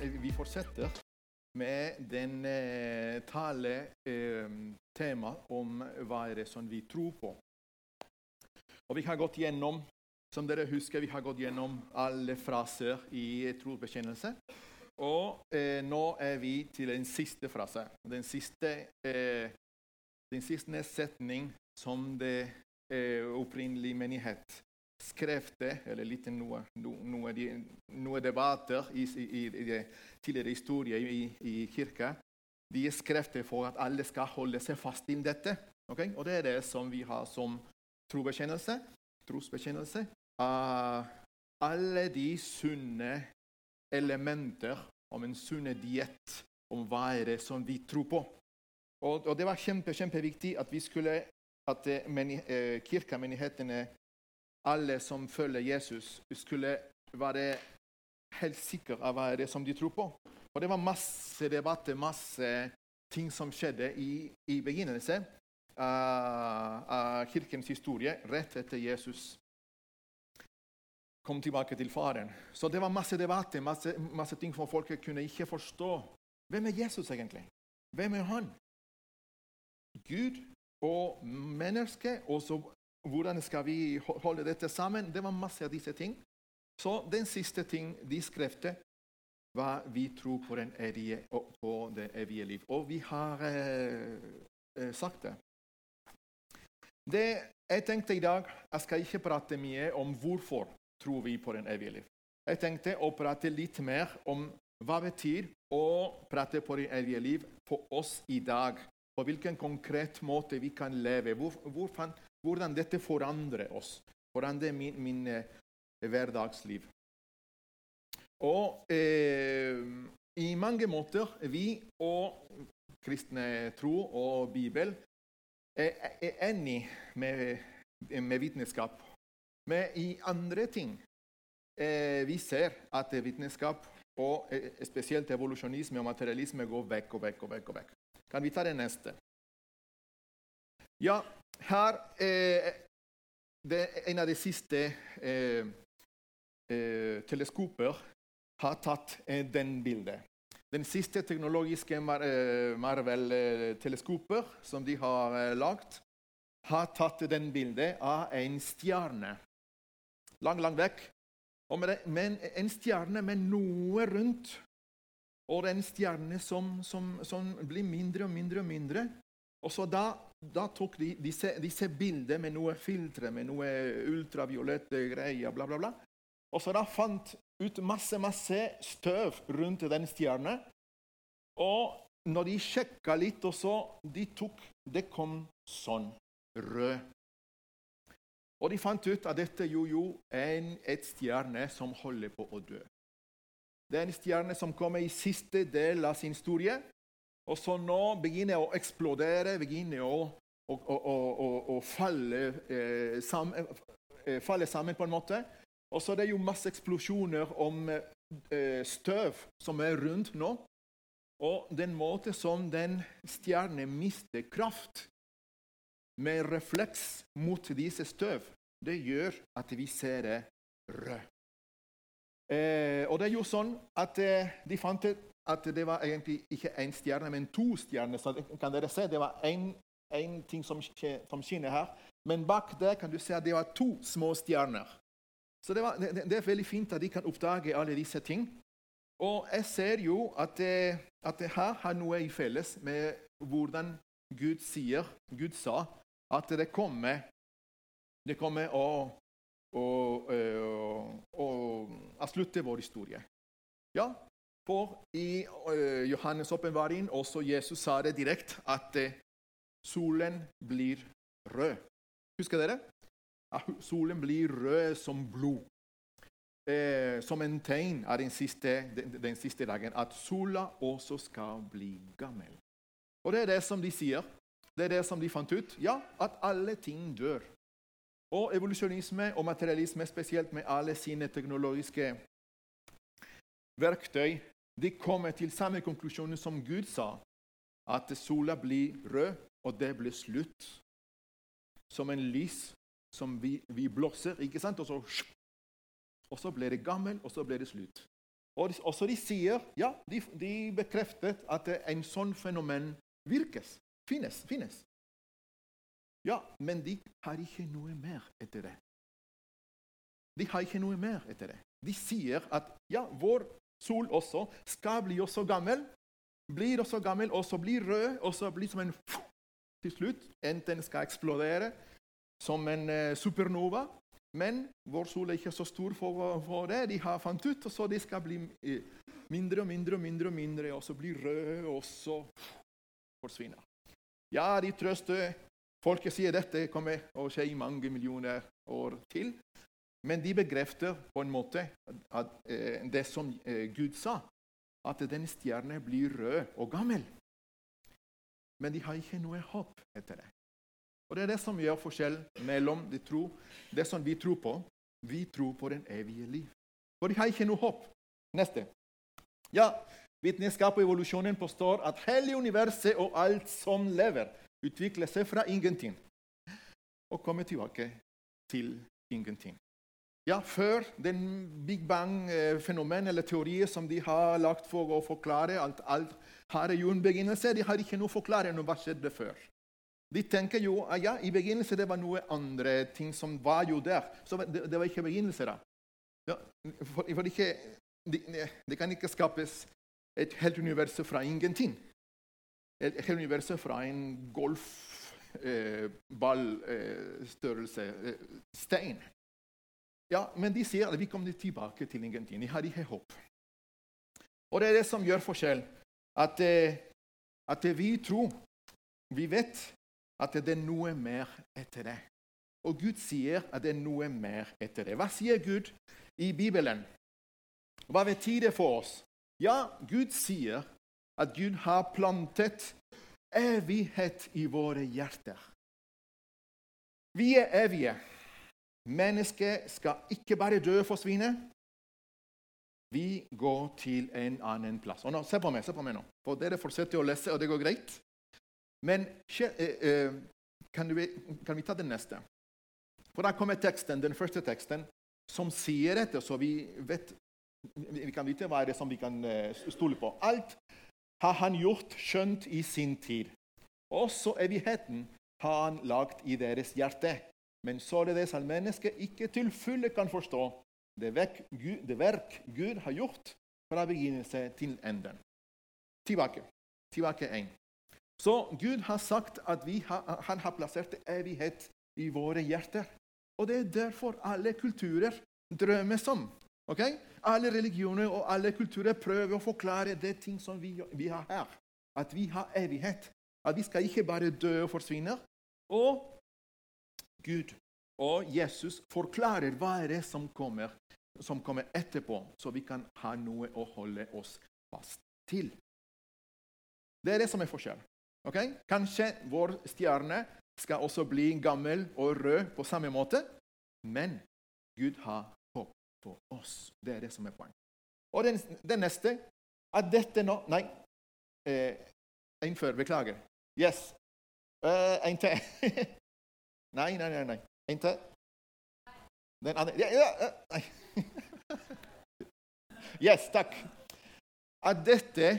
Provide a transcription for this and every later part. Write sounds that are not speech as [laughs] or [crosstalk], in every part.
vi fortsetter med den eh, tale-tema om hva er det som vi tror på. Og Vi har gått gjennom som dere husker, vi har gått gjennom alle fraser i trosbekjennelse. Og eh, nå er vi til den siste frase. Den siste, eh, den siste setning som det eh, opprinnelige menighet skrev eller litt noe, noe, noe debatter i, i, i, i tidligere historie i, i kirka. De skrev det for at alle skal holde seg fast til dette. Okay? Og det er det som vi har som trobekjennelse. trosbekjennelse. Uh, alle de sunne elementer om en sunne diett, om hva er det som vi tror på. Og, og det var kjempe, kjempeviktig at vi skulle, at eh, kirkemenighetene alle som følger Jesus, skulle være helt sikre av hva det som de tror på. Og Det var masse debatter, masse ting som skjedde i, i begynnelsen av, av kirkens historie rett etter Jesus kom tilbake til faren. Så det var masse debatter, masse, masse ting som folk kunne ikke forstå. Hvem er Jesus egentlig? Hvem er han? Gud og menneske, og så hvordan skal vi holde dette sammen? Det var masse av disse ting. Så den siste ting de skrev, var vi tror på, evige, på det evige liv. Og vi har eh, eh, sagt det. det. Jeg tenkte i dag jeg skal ikke prate mye om hvorfor tror vi på den evige liv. Jeg tenkte å prate litt mer om hva det betyr å prate på det evige liv for oss i dag. På hvilken konkret måte vi kan leve. Hvor, hvor, hvordan dette forandrer oss, forandrer min, min eh, hverdagsliv. Og eh, i mange måter vi og kristne tro og Bibel er, er enig med, med vitenskap. Men i andre ting eh, vi ser at vitenskap og eh, spesielt evolusjonisme og materialisme går vekk og vekk. og vekk og vekk. Kan vi ta det neste? Ja, her eh, det en av de siste eh, eh, teleskoper har tatt eh, den bildet. Den siste teknologiske Mar eh, Marvel-teleskoper som de har eh, lagd, har tatt den bildet av en stjerne. Lang, langt vekk. Men en stjerne med noe rundt. Og det er en stjerne som, som, som blir mindre og mindre og mindre. Og så da da tok de disse, disse bildene med noe filtre, med noe ultraviolette greier, bla, bla, bla. Og så da fant ut masse, masse støv rundt den stjerna. Og når de sjekka litt, og så de tok Det kom sånn rød. Og de fant ut at dette jo jo er et stjerne som holder på å dø. Det er en stjerne som kommer i siste del av sin historie. Og så nå begynner det å eksplodere, begynner å, å, å, å falle, eh, sammen, eh, falle, sammen, på en måte. Og så er det jo masse eksplosjoner om eh, støv som er rundt nå. Og den måten som den stjernen mister kraft med refleks mot disse støv, det gjør at vi ser det rød. Eh, og det er jo sånn at eh, de fant ut at det var egentlig ikke én stjerne, men to stjerner. Så kan dere se, Det var én ting som, som skinner her. Men bak der kan du se at det var to små stjerner. Så det, var, det, det er veldig fint at de kan oppdage alle disse ting. Og jeg ser jo at det, at det her har noe i felles med hvordan Gud sier, Gud sa at det kommer, det kommer å, å, å, å slutte vår historie. Ja, for i uh, Johannes' åpenbaring også Jesus sa det direkte at uh, solen blir rød. Husker dere? At solen blir rød som blod. Uh, som en tegn av den siste, den, den siste dagen. At sola også skal bli gammel. Og det er det som de sier. Det er det som de fant ut. Ja, at alle ting dør. Og evolusjonisme og materialisme, spesielt med alle sine teknologiske verktøy, de kommer til samme konklusjon som Gud sa, at sola blir rød, og det blir slutt. Som en lys som vi, vi blåser, ikke sant? Og så, og så blir det gammel, og så blir det slutt. Og også de sier, ja, de, de bekreftet at en sånn fenomen virkes, finnes. finnes. Ja, men de har ikke noe mer etter det. De har ikke noe mer etter det. De sier at ja, vår sol også skal bli også gammel. Blir også gammel, og så blir rød, og så blir som en til slutt. Enten skal eksplodere som en eh, supernova, men vår sol er ikke så stor for, for det. De har fant ut, og så de skal bli eh, mindre og mindre og mindre, og mindre, og så blir røde, og så forsvinner. Ja, de trøster. Folket sier dette kommer å skje i mange millioner år til. Men de bekrefter på en måte at, eh, det som eh, Gud sa, at den stjernen blir rød og gammel. Men de har ikke noe håp etter det. Og Det er det som gjør forskjell mellom de tro, det som vi tror på. Vi tror på den evige liv. For de har ikke noe håp. Neste. Ja, Vitenskap og evolusjonen påstår at hele universet og alt som lever, utvikler seg fra ingenting og kommer tilbake til ingenting. Ja, Før den big bang-fenomen eller teorier som de har lagt for å forklare at alt har jo en begynnelse, de har ikke noe forklaring om hva skjedde før. De tenker jo at ja, i begynnelsen det var noe andre ting som var jo der. Så det, det var ikke begynnelse da. Ja, for, for ikke, det, det kan ikke skapes et helt univers fra ingenting. Et helt univers fra en golfballstørrelse eh, eh, stein. Ja, men de sier at vi kommer tilbake til ingenting. De har ikke håp. Og det er det som gjør forskjell. At, eh, at vi tror, vi vet at det er noe mer etter det. Og Gud sier at det er noe mer etter det. Hva sier Gud i Bibelen? Hva betyr det for oss? Ja, Gud sier at Gud har plantet evighet i våre hjerter. Vi er evige. Mennesket skal ikke bare dø og forsvinne. Vi går til en annen plass. Nå, Se på meg se på meg nå. For Dere fortsetter å lese, og det går greit. Men eh, eh, kan, vi, kan vi ta den neste? For Da kommer teksten, den første teksten som sier dette, så vi, vet, vi kan vite hva er det som vi kan eh, stole på. Alt har han gjort skjønt i sin tid. Også evigheten har han lagt i deres hjerte. Men således at mennesket ikke til fulle kan forstå det verk, Gud, det verk Gud har gjort fra begynnelse til enden. Tilbake. Tilbake én. Så Gud har sagt at har, han har plassert evighet i våre hjerter. Og det er derfor alle kulturer drømmes om. Okay? Alle religioner og alle kulturer prøver å forklare det ting som vi, vi har her. At vi har evighet. At vi skal ikke bare dø og forsvinne. Og Gud og Jesus forklarer hva er det som kommer, som kommer etterpå, så vi kan ha noe å holde oss fast til. Det er det som er forskjell. Okay? Kanskje vår stjerne skal også bli gammel og rød på samme måte, men Gud har håp på oss. Det er det som er poenget. Og den, den neste at dette nå Nei. Eh, en før. Beklager. Yes. Eh, en til. [laughs] nei, nei, nei. nei. En til. Den andre ja, ja. Nei. [laughs] yes, takk. At dette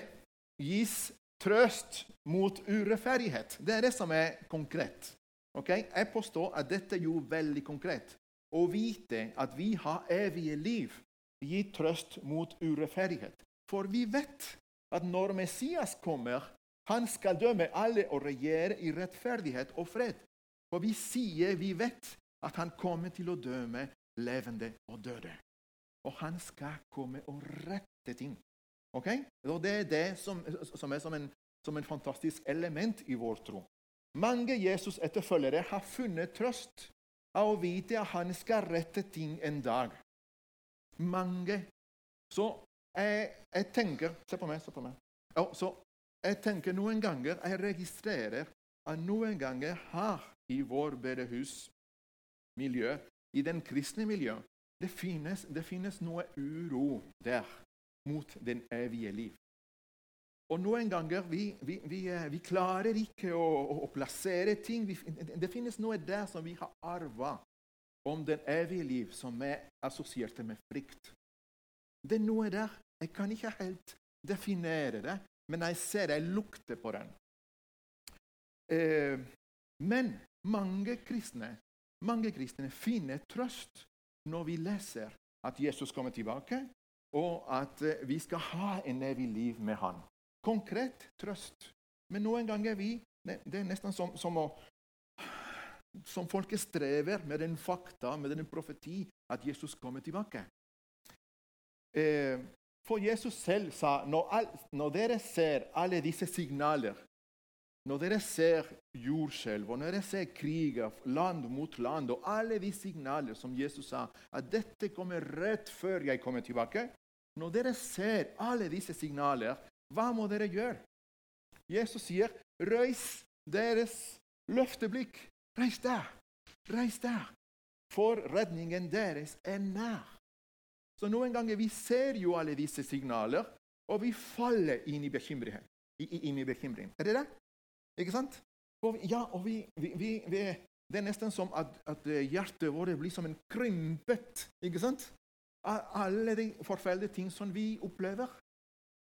gis trøst mot urettferdighet. Det er det som er konkret. Okay? Jeg påstår at dette er jo veldig konkret. Å vite at vi har evige liv, gir trøst mot urettferdighet. For vi vet at når Messias kommer, han skal dømme alle og regjere i rettferdighet og fred. For vi sier vi vet at han kommer til å dømme levende og døde. Og han skal komme og rette ting. Ok? Og Det er det som, som er som en, som en fantastisk element i vår tro. Mange Jesus-etterfølgere har funnet trøst av å vite at han skal rette ting en dag. Mange. Så jeg, jeg tenker Se på meg. se på meg. Ja, så jeg tenker noen ganger, jeg registrerer at noen ganger har i vår bedehusmiljø, i den kristne miljø, det finnes, det finnes noe uro der mot den evige liv. Og noen ganger vi, vi, vi, vi klarer ikke å, å, plassere ting. det finnes noe der som vi har arva om den evige liv, som er assosiert med frykt. Det er noe der. Jeg kan ikke helt definere det, men jeg ser jeg lukter på den. Eh, men mange kristne, mange kristne finner trøst når vi leser at Jesus kommer tilbake, og at eh, vi skal ha en evig liv med han. Konkret trøst. Men noen ganger vi, det er nesten som, som å som folket strever med den fakta, med den profeti, at Jesus kommer tilbake. Eh, for Jesus selv sa når dere ser alle disse signaler når dere ser jordskjelv, og når dere ser kriger land mot land, og alle de signaler som Jesus sa, at dette kommer rett før jeg kommer tilbake Når dere ser alle disse signaler, hva må dere gjøre? Jesus sier, 'Røys deres løfteblikk. Reis der. Reis der. For redningen deres er nær.' Så Noen ganger vi ser jo alle disse signaler, og vi faller inn i bekymring. Inn i bekymring. Er det det? Ikke sant? Og, ja, og vi, vi, vi, Det er nesten som at, at, hjertet vårt blir som en krympet. ikke sant? Alle de forferdelige ting som vi opplever,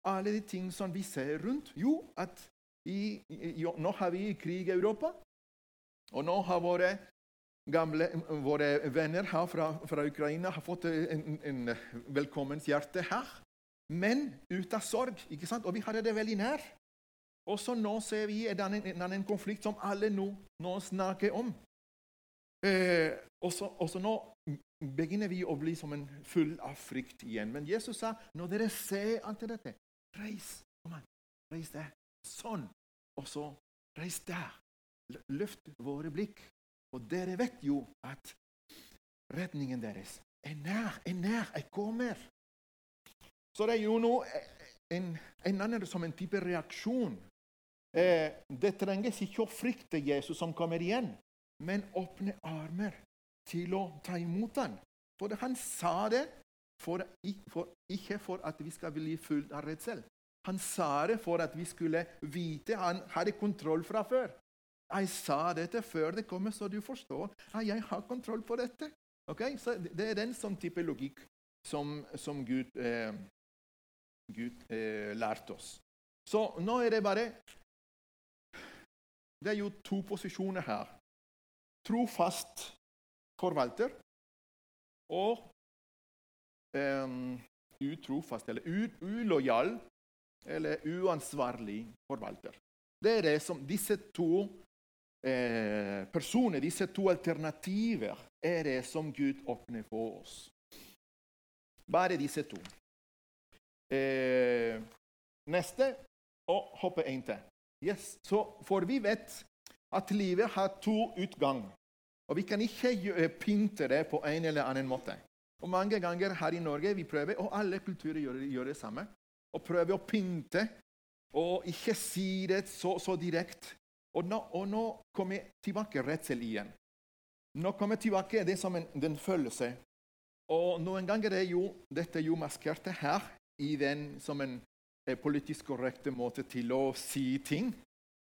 alle de ting som vi ser rundt Jo, at i, jo, nå har vi krig i Europa, og nå har våre gamle, våre venner her fra, fra Ukraina har fått en, en velkommenshjerte her. Men ut av sorg. ikke sant? Og vi hadde det veldig nær. Og så nå ser vi en annen, en konflikt som alle nå, nå snakker om. Eh, og, så, nå begynner vi å bli som en full av frykt igjen. Men Jesus sa når dere ser alt dette, reis. Kom an, reis der. Sånn. Og så reis der. Løft våre blikk. Og dere vet jo at redningen deres er nær. Er nær. Jeg kommer. Så det er jo nå en, en annen som en type reaksjon Eh, det trenges ikke å frykte Jesus som kommer igjen, men åpne armer til å ta imot ham. For han sa det for, for, ikke for at vi skal bli fulgt av redsel. Han sa det for at vi skulle vite han hadde kontroll fra før. Jeg sa dette før det kommer, så du forstår at jeg har kontroll på dette. Okay? Så Det er den sånn type logikk som, som Gud, eh, Gud eh, lærte oss. Så nå er det bare det er jo to posisjoner her. Trofast forvalter og um, utrofast, eller ulojal eller uansvarlig forvalter. Det er det som disse to eh, personer, disse to alternativer, er det som Gud åpner for oss. Bare disse to. Eh, neste og hoppe en til. Yes. Så, for vi vet at livet har to utgang. Og vi kan ikke pynte det på en eller annen måte. Og Mange ganger her i Norge vi prøver, og alle kulturer gjør, gjør det samme, å prøve å pynte og ikke si det så, så direkte. Og nå, og nå kommer tilbake redsel igjen. Nå kommer tilbake det som en, den følelse. Og noen ganger er jo dette jo maskert her i den som en politisk korrekte måte til å si ting.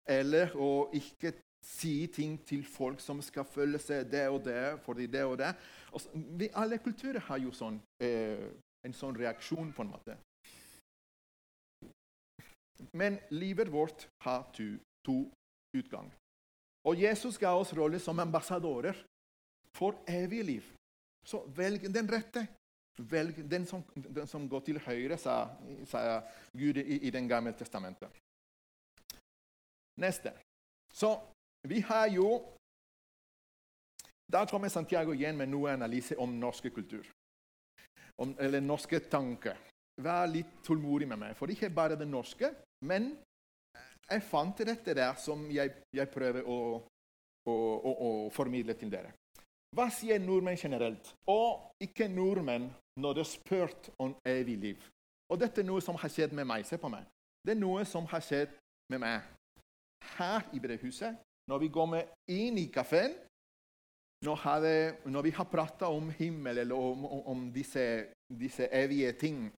Eller å ikke si ting til folk som skal føle seg det og det fordi det og det. Og vi, alle kulturer har jo sånn, eh, en sånn reaksjon, på en måte. Men livet vårt har to, to utgang. Og Jesus ga oss rolle som ambassadører for evig liv. Så velg den rette. Velg den som, den som går til høyre, sa, sa Gud i, i Den gamle testamentet. Neste. Så vi har jo Da kommer Santiago igjen med noe analyse om norske kultur. Om, eller norske tanker. Vær litt tålmodig med meg, for ikke bare det norske. Men jeg fant dette der som jeg, jeg prøver å, å, å, å formidle til dere. Hva sier nordmenn generelt, og ikke nordmenn når det er spurt om evig liv? Og dette er noe som har skjedd med meg. Se på meg. Det er noe som har skjedd med meg her i bedehuset. Når vi kommer inn i kafeen, når, når, vi har prata om himmel eller om, om disse, disse, evige ting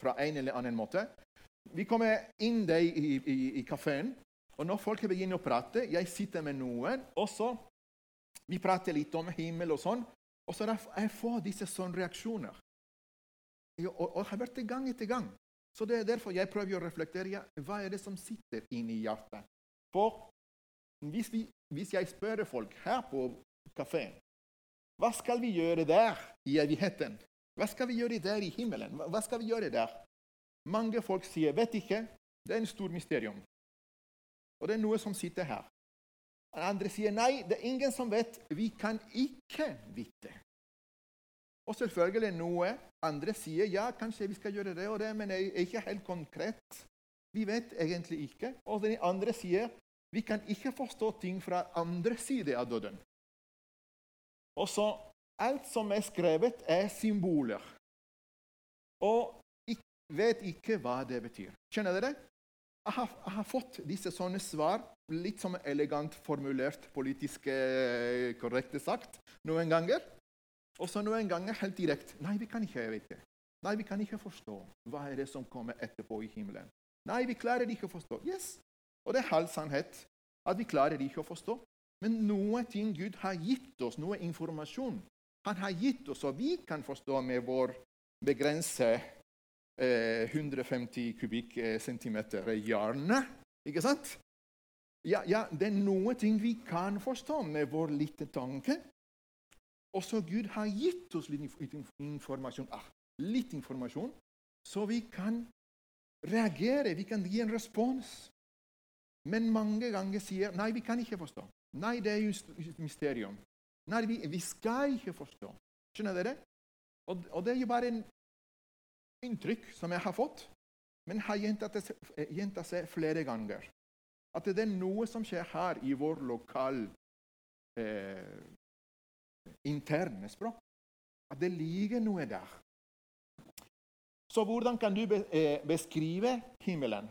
fra en eller annen måte Vi kommer inn der i, i, i kafeen, og når folk begynner å prate Jeg sitter med noen, og så vi prater litt om himmel og sånn, og så jeg disse sånne reaksjoner. Og, og har vært det gang etter gang. Så det er derfor jeg prøver å reflektere hva er det som sitter inni hjertet. For hvis, vi, hvis jeg spør folk her på kafeen hva skal vi gjøre der i evigheten? Hva skal vi gjøre der i himmelen? Hva skal vi gjøre der? Mange folk sier 'vet ikke'. Det er en stor mysterium. Og det er noe som sitter her. Andre sier 'nei, det er ingen som vet'. Vi kan ikke vite. Og selvfølgelig noe andre sier 'ja, kanskje vi skal gjøre det og det', men det er ikke helt konkret. Vi vet egentlig ikke. Og den andre sier 'vi kan ikke forstå ting fra andre side av døden'. Og så alt som er skrevet, er symboler. Og jeg vet ikke hva det betyr. Skjønner dere? Jeg har, jeg har fått disse sånne svar, litt som elegant formulert, politisk eh, korrekte sagt, noen ganger. Og så noen ganger helt direkte. Nei, vi kan ikke vite. Nei, vi kan ikke forstå. Hva er det som kommer etterpå i himmelen? Nei, vi klarer ikke å forstå. Yes. Og det er halv sannhet at vi klarer ikke å forstå. Men noe ting Gud har gitt oss, noe informasjon Han har gitt oss, så vi kan forstå med vår begrensede 150 eh, kubikkcentimeter hjerne. Ikke sant? Ja, ja, det er noe ting vi kan forstå med vår lille tanke. Også Gud har gitt oss litt informasjon, ah, litt informasjon, så vi kan reagere, vi kan gi en respons. Men mange ganger sier nei, vi kan ikke forstå. Nei, det er jo et mysterium. Nei, vi, vi, skal ikke forstå. Skjønner dere? Og, og det er jo bare en inntrykk som jeg har fått, men har gjentatt seg flere ganger. At det er noe som skjer her i vår lokal eh, interne språk. At det ligger noe der. Så hvordan kan du eh, beskrive himmelen?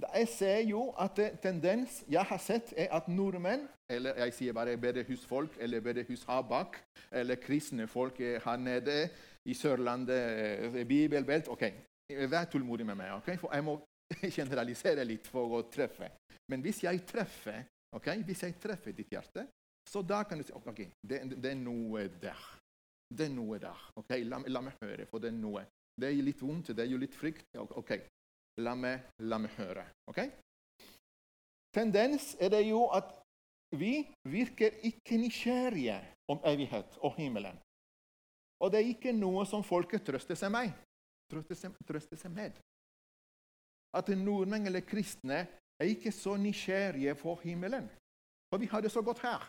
Jeg ser jo at tendens jeg har sett, er at nordmenn, eller jeg sier bare bedehusfolk eller bedehushabak, eller kristne folk her nede i Sørlandet, eh, bibelbelt OK, vær tålmodig med meg, okay? for jeg må [laughs] generalisere litt for å treffe. Men hvis jeg treffer, okay? hvis jeg treffer ditt hjerte, så da kan du si OK, det, det er noe der. Det er noe der. ok, La, la, meg høre, for det er noe. Det er litt vondt, det er jo litt frykt. OK, La meg, la meg høre. ok? Tendens er det jo at vi virker ikke nysgjerrige om evighet og himmelen. Og det er ikke noe som folket trøster seg med. Trøster seg, trøster seg med. At nordmenn eller kristne er ikke så nysgjerrige for himmelen. For vi har det så godt her.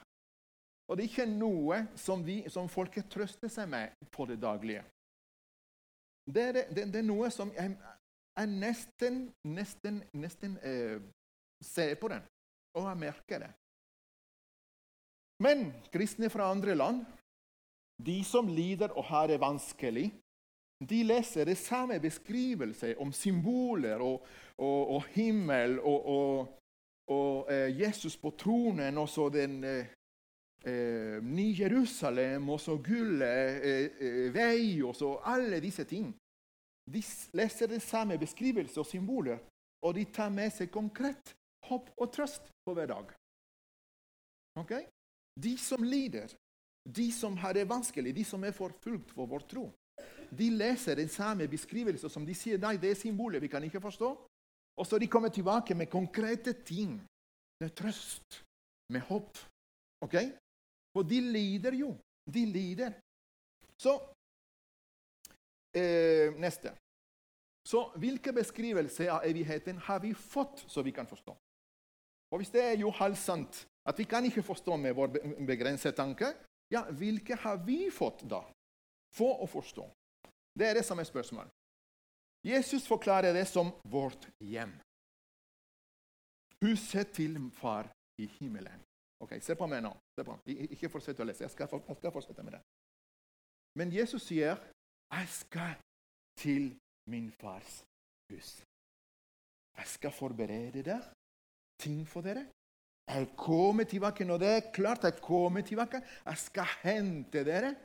Og det er ikke noe som, vi, som folket trøster seg med på det daglige. Det er, det, det er noe som jeg, jeg nesten, nesten, nesten eh, ser på den, og jeg merker det. Men kristne fra andre land, de som lider og har det vanskelig, de leser det samme beskrivelse om symboler og, og, og himmel og, og eh, Jesus på tronen og så den eh, eh Ny Jerusalem og så gullet eh, eh, vei og så alle disse ting. De leser det samme beskrivelse og symboler, og de tar med seg konkret håp og trøst på hver dag. Okay? De som lider, de som har det vanskelig, de som er forfulgt for vår tro, de leser den samme beskrivelse som de sier nei, det er symboler vi kan ikke forstå. Og så de kommer tilbake med konkrete ting, med trøst, med håp. Ok? For de lider jo. De lider. Så Eh, neste. Så hvilke beskrivelser av evigheten har vi fått så vi kan forstå? Og Hvis det er jo halvsant at vi kan ikke forstå med vår begrensede tanke, ja, hvilke har vi fått da for å forstå? Det er det som er spørsmålet. Jesus forklarer det som vårt hjem. Huset til far i himmelen. Ok, Se på meg nå. Se På. Ikke fortsett å lese. Jeg skal, jeg skal fortsette med det. Men Jesus sier jeg skal til min fars hus. Jeg skal forberede der ting for dere. Jeg kommer tilbake når det er klart. Jeg kommer tilbake. Jeg skal hente dere,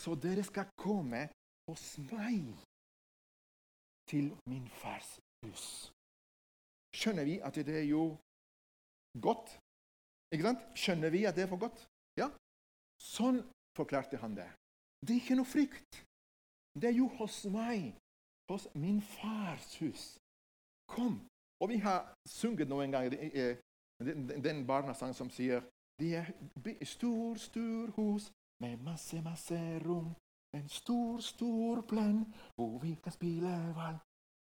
så dere skal komme hos meg til min fars hus. Skjønner vi at det er jo godt? Ikke sant? Skjønner vi at det er for godt? Ja. Sånn forklarte han det. Det er ikke noe frykt. Det er jo hos meg. hos min fars hus. Kom. Og vi har sunget noen ganger eh, den, den barnesang som sier det er stor, stor hus med masse, masse rom. En stor, stor plan hvor vi kan spille ball.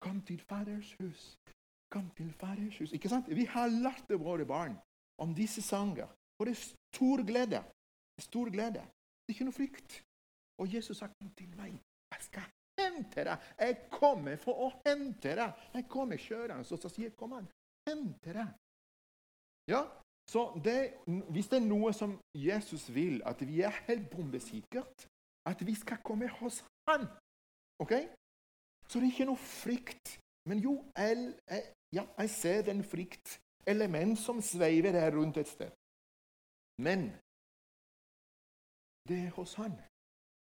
Kom til Faders hus. Kom til Faders hus. Ikke sant? Vi har lært det, våre barn om disse sanger. For det er stor glede. Stor glede. Det er ikke noe frykt. Og Jesus sa kom til meg. Jeg skal hente deg. Jeg kommer for å hente deg. Jeg kommer kjørende, og så sier jeg, kom an, hente deg. Ja, så det, Hvis det er noe som Jesus vil, at vi er helt bombesikkert, at vi skal komme hos Han ok? Så det er ikke noe frykt. Men jo, jeg, jeg, ja, jeg ser den frykt element som sveiver der rundt et sted. Men det er hos Han.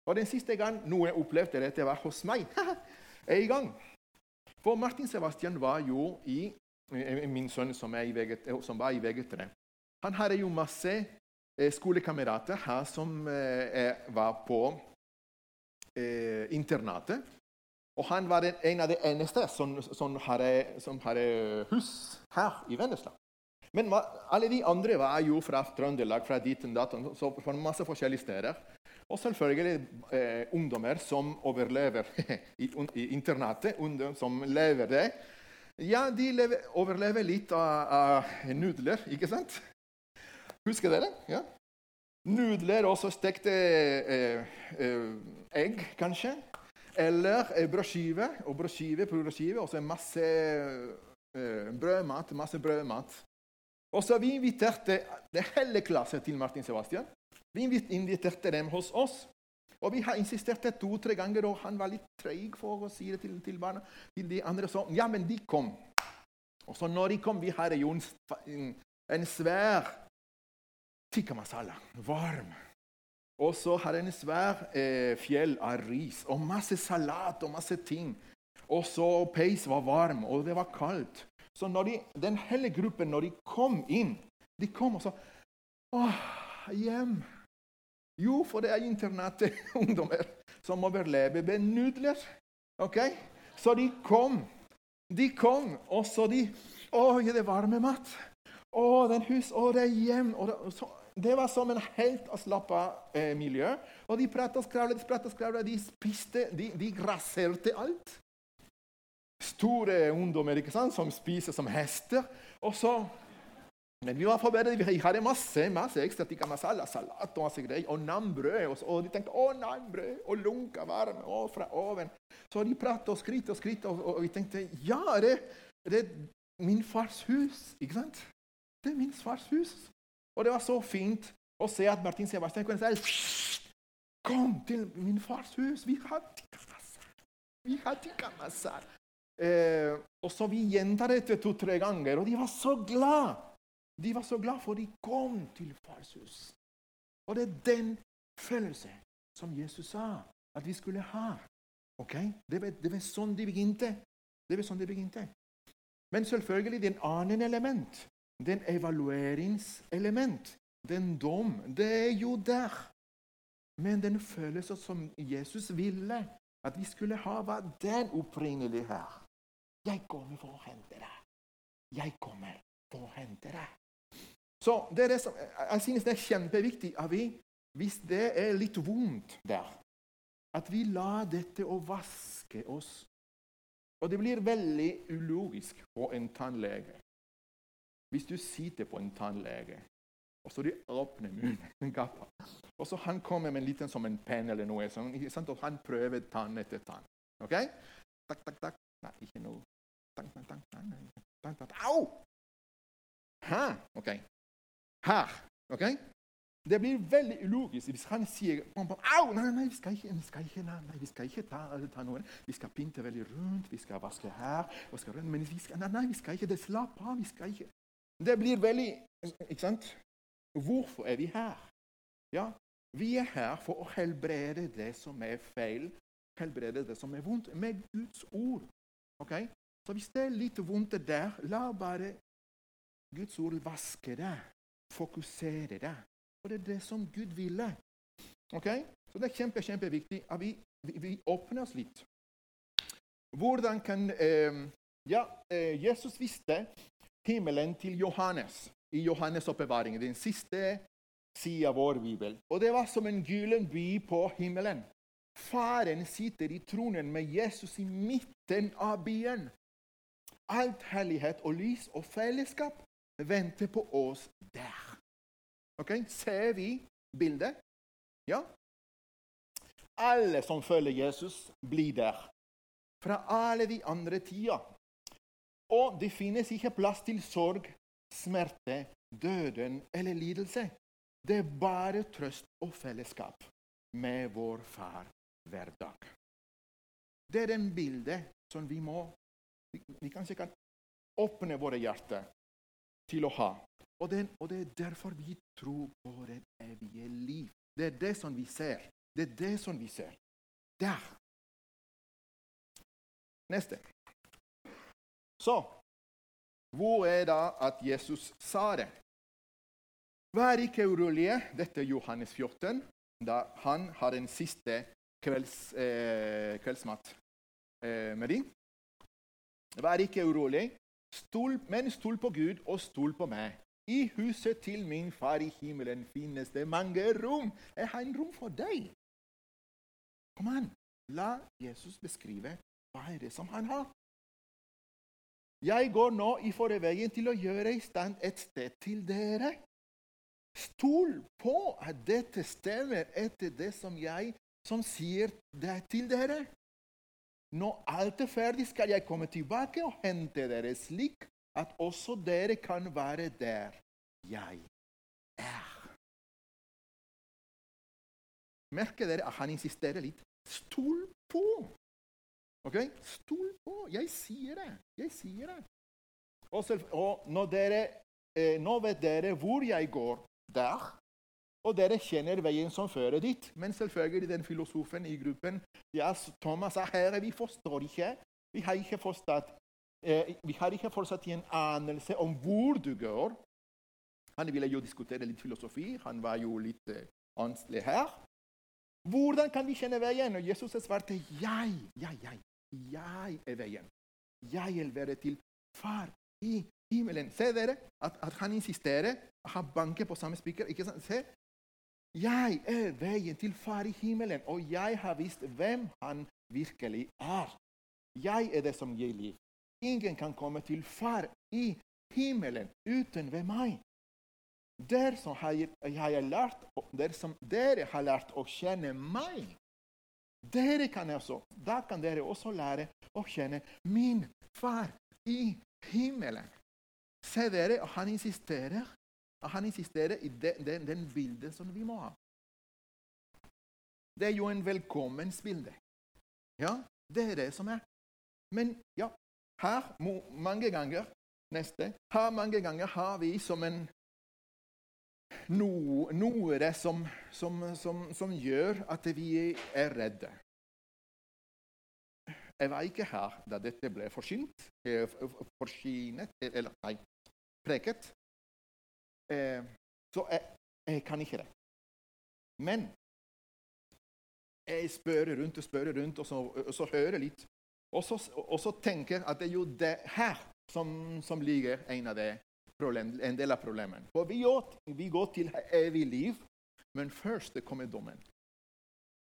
Og Den siste gang noe jeg opplevde dette, var hos meg. [laughs] en gang. For Martin Sebastian var jo i Min sønn som, VG, som var i VG3. Han hadde jo masse eh, skolekamerater her som eh, var på eh, internatet. Og han var en av de eneste som, som, hadde, som hadde hus her i Vennesla. Men alle de andre var jo fra Trøndelag, fra dit og datt, så fra masse forskjellige steder. Og selvfølgelig eh, ungdommer som overlever [laughs] i, i internatet. Ungdom som lever det. Ja, de lever, overlever litt av, av, nudler, ikke sant? Husker dere? Ja? Nudler og så stekte eh, eh, egg, kanskje. Eller brødskive og brødskive på brødskive, og så masse eh, brødmat. Masse brødmat. Og så vi inviterte det hele klassen til Martin Sebastian. Vi inviterte dem hos oss. Og vi har insistert to-tre ganger, og han var litt treig for å si det til, til, barna. Til de andre så, Ja, men de kom. Og så når de kom, vi hadde jo en svær tikka masala. Varm. Og så hadde en svær eh, fjell av ris og masse salat og masse ting. Og så peis var varm, og det var kaldt. Så de, den hele gruppen, når de kom inn, de kom og sa Åh, hjem. Jo, for det er internatungdommer [laughs] som overlever med nudler. Ok? Så de kom. De kom, og så de Å, det er varme mat. Å, den hus, å, det er hjem. Det, så, det, var som en helt avslappa eh, miljø. Og de prata og skravla, de prata og skravla, de spiste, de, de graserte alt. Store ungdommer ikke sant, som spiser som hester. Og så men vi var forberedt. Vi hadde masse masse ekstra tikka masala, salat og masse greier. Og nambrød. Og, og de tenkte å, nambrød og lunka varme og fra oven. Så de pratet og skrytte og skrytte, og, og, vi tenkte ja, det, det er min fars hus. Ikke sant? Det er min fars hus. Og det var så fint å se at Martin Sebastian kunne si Kom til min fars hus. Vi har tikka masala. Vi har tikka masala. Eh, og så vi gjentar dette to-tre ganger, og de var så glad. De var så glad for de kom til Fars hus. Og det er den følelsen som Jesus sa at vi skulle ha. Ok? Det var, det var sånn de begynte. Det var sånn de begynte. Men selvfølgelig det er en annen element. Den evalueringselement. Den dom. Det er jo der. Men den følelsen som Jesus ville at vi skulle ha, var den opprinnelige her. Jeg kommer for å hente deg. Jeg kommer for å hente deg. Så det er det som, Jeg synes det er kjempeviktig at vi, hvis det er litt vondt der, at vi lar dette å vaske oss. Og det blir veldig ulogisk på en tannlege. Hvis du sitter på en tannlege, og så de åpner munnen, [laughs] og så han kommer med en liten som en penn eller noe, sånt, og han prøver tann etter tann. Ok? Tak, tak, tak. Nei, ikke noe. Tak, tak, tak, tak, tak, tak. Au! Ha! Ok. Her. ok? Det blir veldig ulogisk hvis han sier Au! Nei, nei, vi skal ikke, vi skal ikke, nei, nei, vi skal ikke ta, ta noe. Vi skal pynte veldig rundt, vi skal vaske her vaske rundt, Men vi skal, nei, nei, vi skal ikke det. Slapp av. vi skal ikke. Det blir veldig Ikke sant? Hvorfor er vi her? Ja, Vi er her for å helbrede det som er feil, helbrede det som er vondt, med Guds ord. Ok? Så hvis det er litt vondt der, la bare Guds ord vaske det fokusere det. Og det er det som Gud ville. Ok? Så det er kjempe, kjempeviktig at vi, vi, vi åpner oss litt. hvordan kan eh, Ja, eh, Jesus visste himmelen til Johannes i Johannes' oppbevaring, den siste siden av vår bibel. Og det var som en gyllen by på himmelen. Faren sitter i tronen med Jesus i midten av byen. Alt hellighet og lys og fellesskap venter på oss der. Ok, Ser vi bildet? Ja? Alle som følger Jesus, blir der. Fra alle de andre tider. Og det finnes ikke plass til sorg, smerte, døden eller lidelse. Det er bare trøst og fellesskap med vår far hver dag. Det er den bildet som vi må Vi kanskje kan åpne våre hjerter til å ha. Og det, og det, er derfor vi tror på det evige liv. Det er det som vi ser. Det er det som vi ser. Der. Neste. Så hvor er det at Jesus sa det? Vær ikke urolige. Dette er Johannes 14, da han har en siste kvelds, eh, kveldsmat eh, med dem. Vær ikke urolig, stol, men stol på Gud og stol på meg. I huset til min far i himmelen finnes det mange rom. Jeg har en rom for deg. Kom an, la Jesus beskrive hva er det som han har. Jeg går nå i forveien til å gjøre i stand et sted til dere. Stol på at dette stemmer etter det som jeg som sier det til dere. Når alt er ferdig, skal jeg komme tilbake og hente dere slik at også dere kan være der jeg er. Merker dere at han insisterer litt? Stol på! Ok? Stol på! Jeg sier det. Jeg sier det. Og, selv, og når dere, eh, nå vet dere hvor jeg går der, og dere kjenner veien som fører dit. Men selvfølgelig den filosofen i gruppen ja, Thomas sa herre, vi forstår ikke. Vi har ikke forstått eh, vi har ikke fortsatt en anelse om hvor du går. Han ville jo diskutere litt filosofi. Han var jo litt eh, anstelig her. Hvordan kan vi kjenne veien? Og Jesus svarte jeg, jeg, jeg. Jeg er veien. Jeg vil være til far i himmelen. Se dere at, at han insisterer. Han banker på samme spiker. ikke sant? Se. Jeg er veien til far i himmelen, og jeg har visst hvem han virkelig er. Jeg er det som gir liv. Ingen kan komme til far i himmelen uten ved meg. Der som har jeg lært, der som dere har lært å kjenne meg, dere kan også, da kan dere også lære å kjenne min far i himmelen. Se dere, han insisterer, han insisterer i den, den, den bildet som vi må ha. Det er jo en velkommensbilde. Ja, det er det som er. Men ja, her mange ganger neste, her mange ganger har vi som en no, noe som, som, som, som, gjør at vi er redde. Jeg var ikke her da dette ble forsynt, eh, forsynet Eller nei, preket. Eh, så jeg, jeg kan ikke det. Men jeg spør rundt og spør rundt, og så, og så hører litt. Og så, og så tenker at det er jo det her som, som ligger en av de problem, en del av problemet. For vi vi går til evig liv, men først kommer dommen.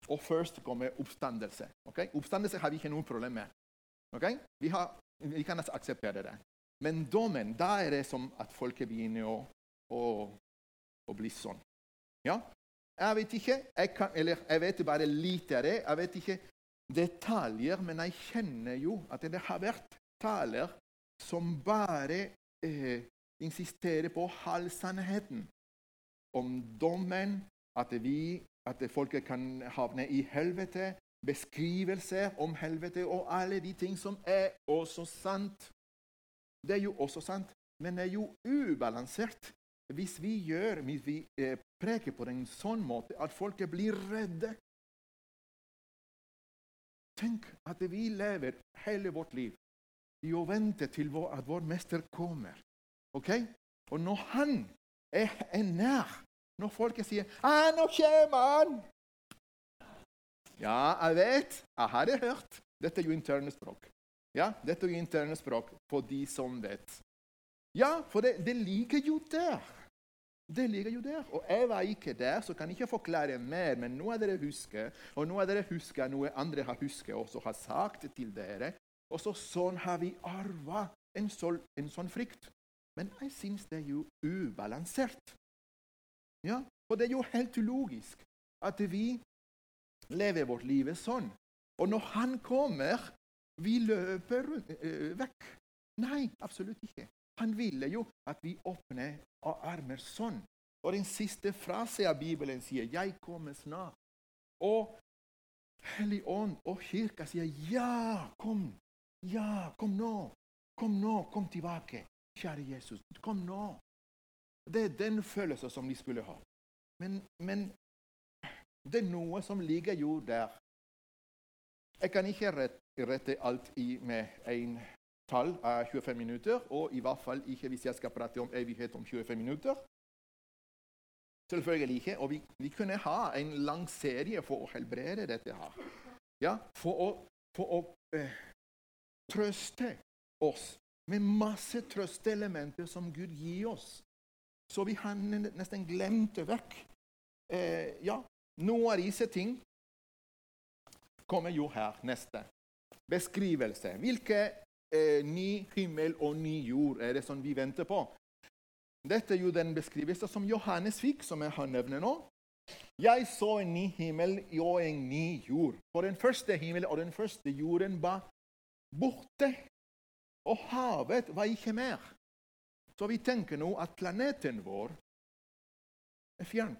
Og først kommer oppstandelse. Okay? Oppstandelse har vi ikke noe problem med. Okay? Vi, har, vi, kan akseptere det. Men dommen, da er det som at folket begynner å, å, å bli sånn. Ja? Jeg vet ikke, jeg, kan, eller jeg vet bare litt av det. Jeg vet ikke detaljer, men jeg kjenner jo at det har vært taler som bare eh, insisterer på halvsannheten om dommen, at, vi, at folket kan havne i helvete, beskrivelser om helvete og alle de ting som er også sant. Det er jo også sant, men det er jo ubalansert hvis vi gjør, hvis vi eh, preker på en sånn måte at folket blir redde. Tenk at vi lever hele vårt liv i å vente til at vår mester kommer. Ok? Og når han er, er nær, når folket sier nå kommer han!' Ja, jeg vet. Jeg har det hørt. Dette er jo interne språk. Ja, Dette er interne språk for de som vet. Ja, for det, det ligger jo der. Det ligger jo der. Og jeg var ikke der, så kan jeg ikke forklare mer. Men noe er dere husker, og noe er dere husker noe andre har husket og har sagt til dere. Og så sånn har vi arva en, en sånn frykt. Men jeg syns det er jo ubalansert. Ja, For det er jo helt ulogisk at vi lever vårt liv sånn. Og når han kommer, vi løper øh, vekk. Nei, absolutt ikke. Han ville jo at vi åpner og armer sånn. Og den siste frase av Bibelen sier 'Jeg kommer snart'. Og Hellig Ånd og Kirka sier 'Ja, kom'. Ja, kom nå. Kom nå. Kom tilbake. Kjære Jesus, kom nå. Det er den følelsen som de skulle ha. Men, men det er noe som ligger jo der. Jeg kan ikke rette alt i med én tall av 25 minutter, og i hvert fall ikke hvis jeg skal prate om evighet om 25 minutter. Selvfølgelig ikke. Og vi, vi kunne ha en lang serie for å helbrede dette her. Ja, for å, for å eh, trøste oss med masse trøsteelementer som Gud gir oss. Så vi har nesten glemt det vekk. Eh, ja, noen av disse ting kommer jo her. Neste. Beskrivelse. Hvilke eh, ny himmel og ny jord er det som vi venter på? Dette er jo den beskrivelsen som Johannes fikk, som jeg har nevnt nå. Jeg så en ny himmel og en ny jord. For den første himmelen og den første jorden var borte. Og havet var ikke mer. Så vi tenker nå at planeten vår er fjern.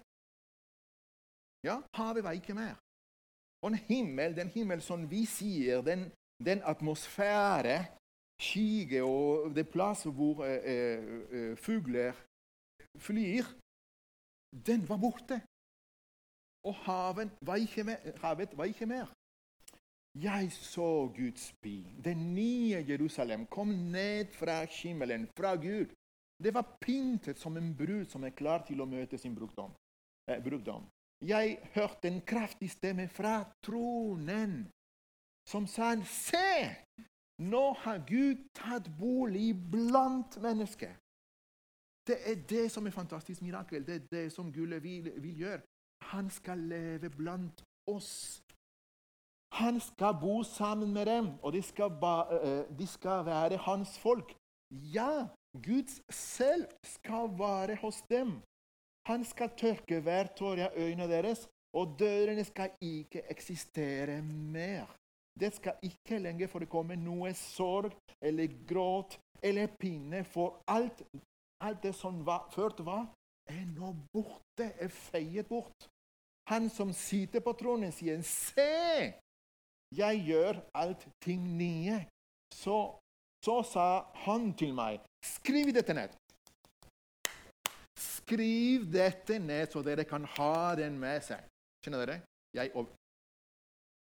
Ja, havet var ikke mer. Og en himmel, den himmel som vi sier, den, den atmosfære skyer og det plass hvor eh, eh, eh, fugler flyr, den var borte. Og havet var ikke mer. Havet var ikke mer. Jeg så Guds by. Det nye Jerusalem kom ned fra skimmelen, fra Gud. Det var pyntet som en brud som er klar til å møte sin brudgom. Eh, brudgom. Jeg hørte en kraftig stemme fra tronen som sa Se! Nå har Gud tatt bolig blant mennesker. Det er det som er fantastisk mirakel. Det er det som Gud vil, vil gjøre. Han skal leve blant oss. Han skal bo sammen med dem, og de skal, ba, uh, de skal være hans folk. Ja, Gud selv skal være hos dem. Han skal tørke hver tåre av øynene deres, og dørene skal ikke eksistere mer. Det skal ikke lenger forekomme noe sorg eller gråt eller pinne, for alt, alt det som var, ført var, er nå borte, er feiet bort. Han som sitter på tronen, sier, 'Se, jeg gjør alt ting nye.' Så, så sa han til meg, 'Skriv dette ned.' Skriv dette ned, så dere kan ha den med seg. Skjønner dere? Jeg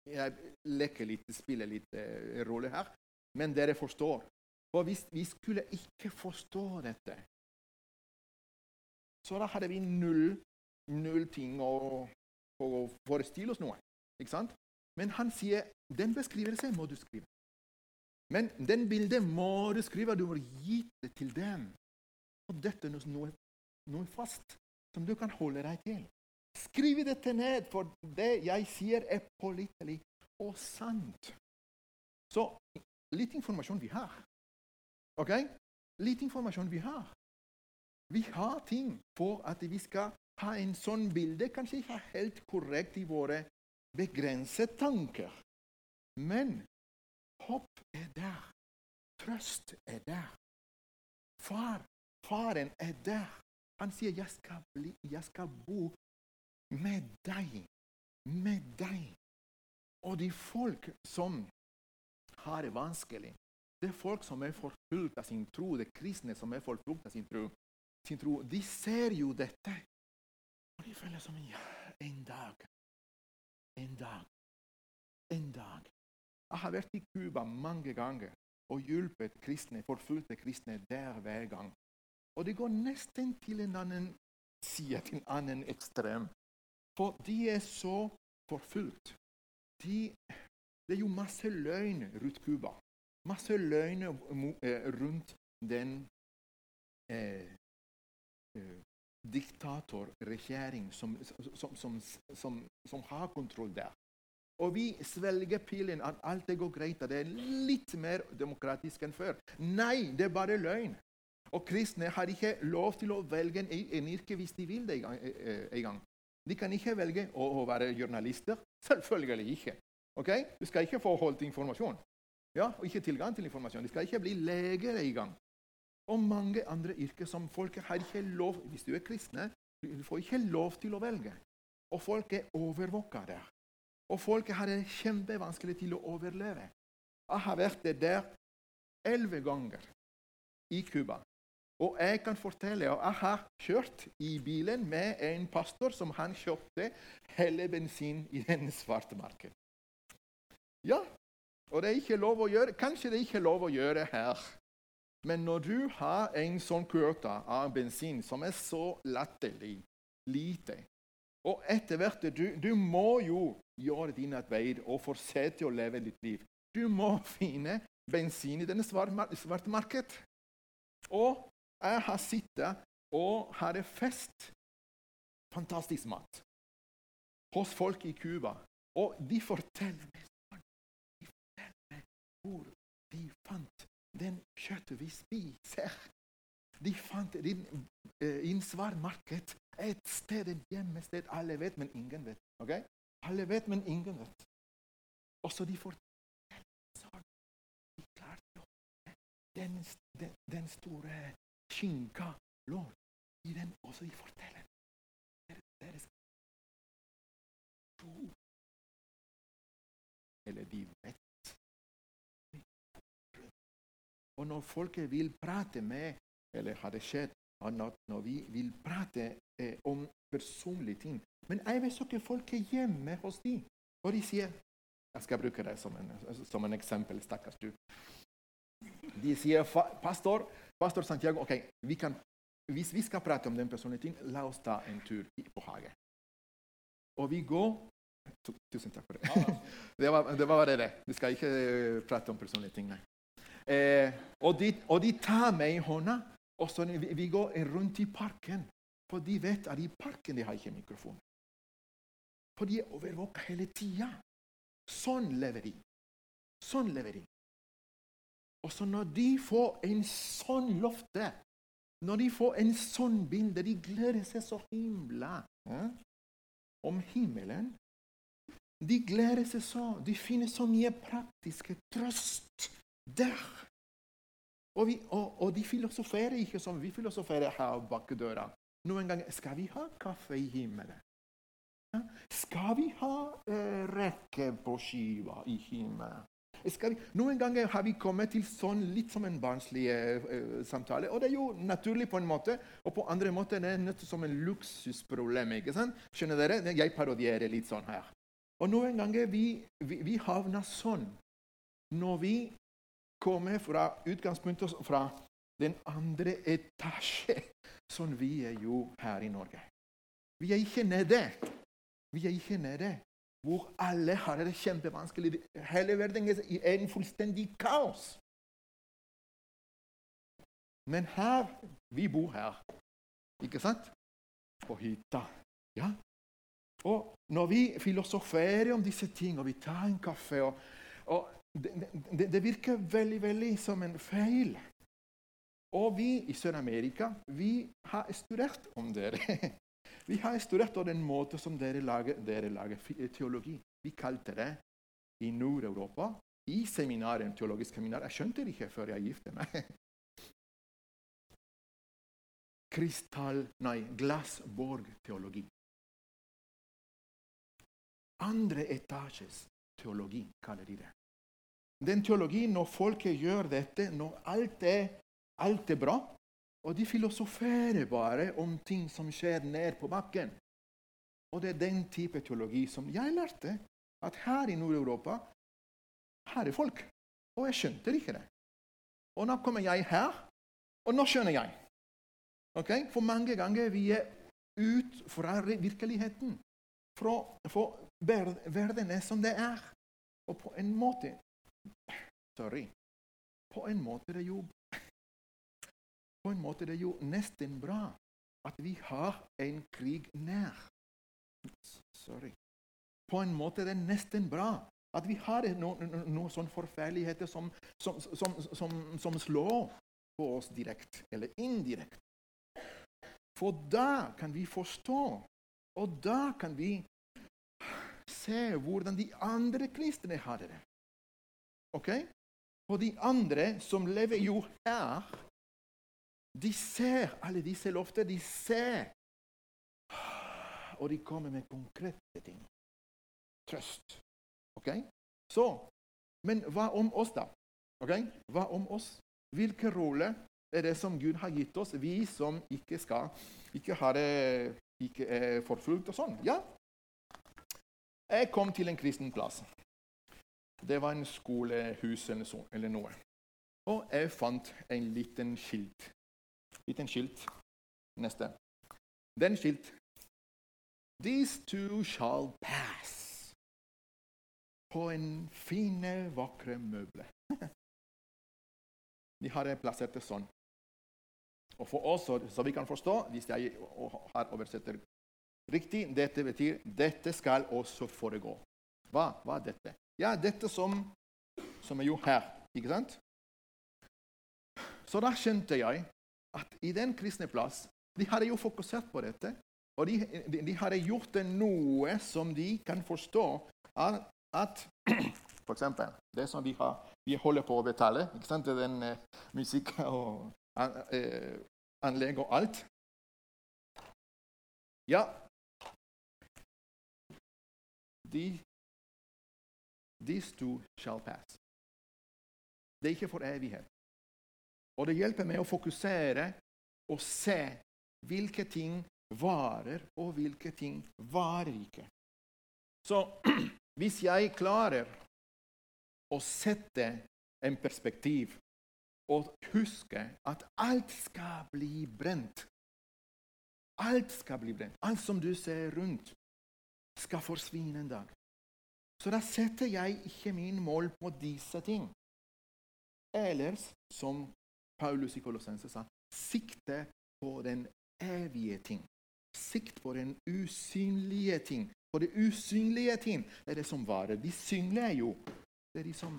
jeg leker litt, spiller litt uh, rolle her. Men dere forstår. For hvis vi skulle ikke forstå dette, så da hadde vi null, null ting å, å forestille oss noe. Ikke sant? Men han sier den beskrivelsen må du skrive. Men den bildet må du skrive. Du må gi det til dem. Og dette er noe, noe fast som du kan holde deg til. Skriv dette ned, for det jeg sier, er pålitelig og sant. Så litt informasjon vi har. Ok? Litt informasjon vi har. Vi har ting for at vi skal ha en sånn bilde. Kanskje ikke helt korrekt i våre begrensede tanker. Men håp er der. Trøst er der. Far, faren er der. Han sier, 'Jeg skal, bli, jeg skal bo med deg, med deg. Og de folk som har det vanskelig, det er folk som er forfulgt av sin tro, det er kristne som er forfulgt av sin tro, sin tro, de ser jo dette. Og de føler som en dag, en dag, en dag. Jeg har vært i Cuba mange ganger og hjulpet kristne, forfulgte kristne der hver gang. Og det går nesten til en annen side, til en annen ekstrem. For de er så forfulgt. De, det er jo masse løgn rundt Cuba. masse løgn eh, rundt den eh, eh, diktatorregjering som, som, som, som, har kontroll der. Og vi svelger pilen at alt det går greit, at det er litt mer demokratisk enn før. Nei, det er bare løgn. Og kristne har ikke lov til å velge en, en yrke hvis de vil det en gang. eh, en gang. De kan ikke velge å, være journalister. Selvfølgelig ikke. Okay? Du skal ikke få holdt informasjon. Ja, og ikke tilgang til informasjon. De skal ikke bli leger engang. Og mange andre yrker som folk har ikke lov Hvis du er kristne, får ikke lov til å velge. Og folk er overvåkede. Og folk har det kjempevanskelig til å overleve. Jeg har vært der elleve ganger i Cuba. Og jeg kan fortelle at jeg har kjørt i bilen med en pastor som han kjøpte hele bensin i den svarte marken. Ja, og det er ikke lov å gjøre. Kanskje det er ikke lov å gjøre her. Men når du har en sånn kvota av bensin som er så latterlig lite Og etter hvert du, du må jo gjøre din arbeid og fortsette å leve ditt liv. Du må finne bensin i denne svarte marked. Og jeg har sittet og hadde fest. Fantastisk mat. Hos folk i Cuba. Og de forteller meg sånn. De forteller meg hvor den kjøttet vi spiser. De fant det eh, i en svart marked. Et sted, et hjemmested. Alle vet, men ingen vet. ok? Alle vet, men ingen vet. Og så de sånn. De klarte å den, den, den store skinka lå i den, og så de forteller deres, deres tro. Eller de Og når folket vil prate med Eller har det skjedd annet når, vi vil prate eh, om personlige ting Men jeg besøker folket hjemme hos dem, og de sier Jeg skal bruke det som en, som en eksempel, stakkars du. De sier pastor, pastor Santiago, ok, vi kan, hvis vi skal prate om den personlige ting, la oss ta en tur i- på hagen. Og vi går Tusen takk for det. [laughs] det, var, det var det. Vi skal ikke eh, prate om personlige ting. Nei. Eh, og, de, og de tar meg i hånda, og så vi, vi går rundt i parken. For de vet at i parken de har ikke mikrofon. For de er overvåka hele tida. Sånn lever de. Sånn lever de. Og så når de får en sånn lofte, når de får en sånn bilde, de gleder seg så himla eh, om himmelen. De gleder seg så. De finner så mye praktiske trøst der. Og, vi, og, og de filosoferer ikke som vi filosoferer her bak døra. Noen ganger skal vi ha kaffe i himmelen. Skal vi ha eh, rekke på skiva i himmelen? Vi, noen ganger har vi kommet til sånn litt som en barnslig eh, eh, samtale. Og det er jo naturlig på en måte, og på andre måter er det som en luksusproblem. ikke sant? Skjønner dere? Jeg parodierer litt sånn her. Og noen ganger vi, vi, vi havner sånn når vi kommer fra utgangspunktet fra den andre etasje, som vi er jo her i Norge. Vi er ikke nede. Vi er ikke nede hvor alle har det kjempevanskelig. Hele verden er en fullstendig kaos. Men her Vi bor her, ikke sant? På hytta. Ja? Og når vi filosoferer om disse tingene, og vi tar en kaffe og, og det, det, virker veldig, veldig som en feil. Og vi i Sør-Amerika vi har studert om dere. [laughs] Vi har studert om den måten som dere lager, dere lager teologi. Vi kalte det i Nord-Europa i seminaret, teologisk seminar. Jeg skjønte det ikke før jeg giftet meg. [laughs] Kristall, Nei, glassborgteologi. Andre etasjes teologi, kaller de det. Den teologien når folket gjør dette, når alt er, alt er bra, og de filosoferer bare om ting som skjer ned på bakken. Og det er den type teologi som jeg lærte at her i Nord-Europa her er folk. Og jeg skjønte ikke det. Og nå kommer jeg her, og nå skjønner jeg. Okay? For mange ganger vi er ut fra virkeligheten. Fra, for verden er som det er. Og på en måte Sorry. på en måte det er jo På en måte det er jo nesten bra at vi har en krig nær. Sorry. På en måte det er nesten bra at vi har noen no, no, sånne forferdeligheter som, som, som, som, slår på oss direkte eller indirekte. For da kan vi forstå, og da kan vi se hvordan de andre kristne har det. Ok? Og de andre som lever jo her, de ser alle disse lofter. De ser. Og de kommer med konkrete ting. Trøst. Ok? Så, Men hva om oss, da? Ok? Hva om oss? Hvilken rolle er det som Gud har gitt oss, vi som ikke skal ikke har ikke er forfulgt og sånn? Ja. Jeg kom til en kristen plass. Det var en skolehus eller noe. Og jeg fant en liten skilt liten skilt. Neste. Den skilt. These two shall pass. På en fine, vakre møble. [laughs] De har plassert det sånn. Og for oss, så vi kan forstå, hvis jeg har oversetter riktig, dette betyr dette skal også foregå. Hva var dette? Ja, dette som, som er jo her. Ikke sant? Så da skjønte jeg at i den kristne plass de hadde jo fokusert på dette. Og de, de, de hadde gjort det noe som de kan forstå at, at [clears throat] For eksempel det som vi, har, vi holder på å betale, ikke sant? den uh, musikk og uh, anlegg og alt. Ja de, These two shall pass. Det er ikke for evighet. Og det hjelper meg å fokusere og se hvilke ting varer, og hvilke ting varer ikke. Så [clears throat] hvis jeg klarer å sette en perspektiv og huske at alt skal bli brent Alt skal bli brent. Alt som du ser rundt, skal forsvinne en dag. Så da setter jeg ikke min mål på disse ting. Ellers, som Paulus i Kolossense sa sikte på den evige ting. Sikt på den usynlige ting. For det usynlige ting er det som varer. De synlige er jo det er de som,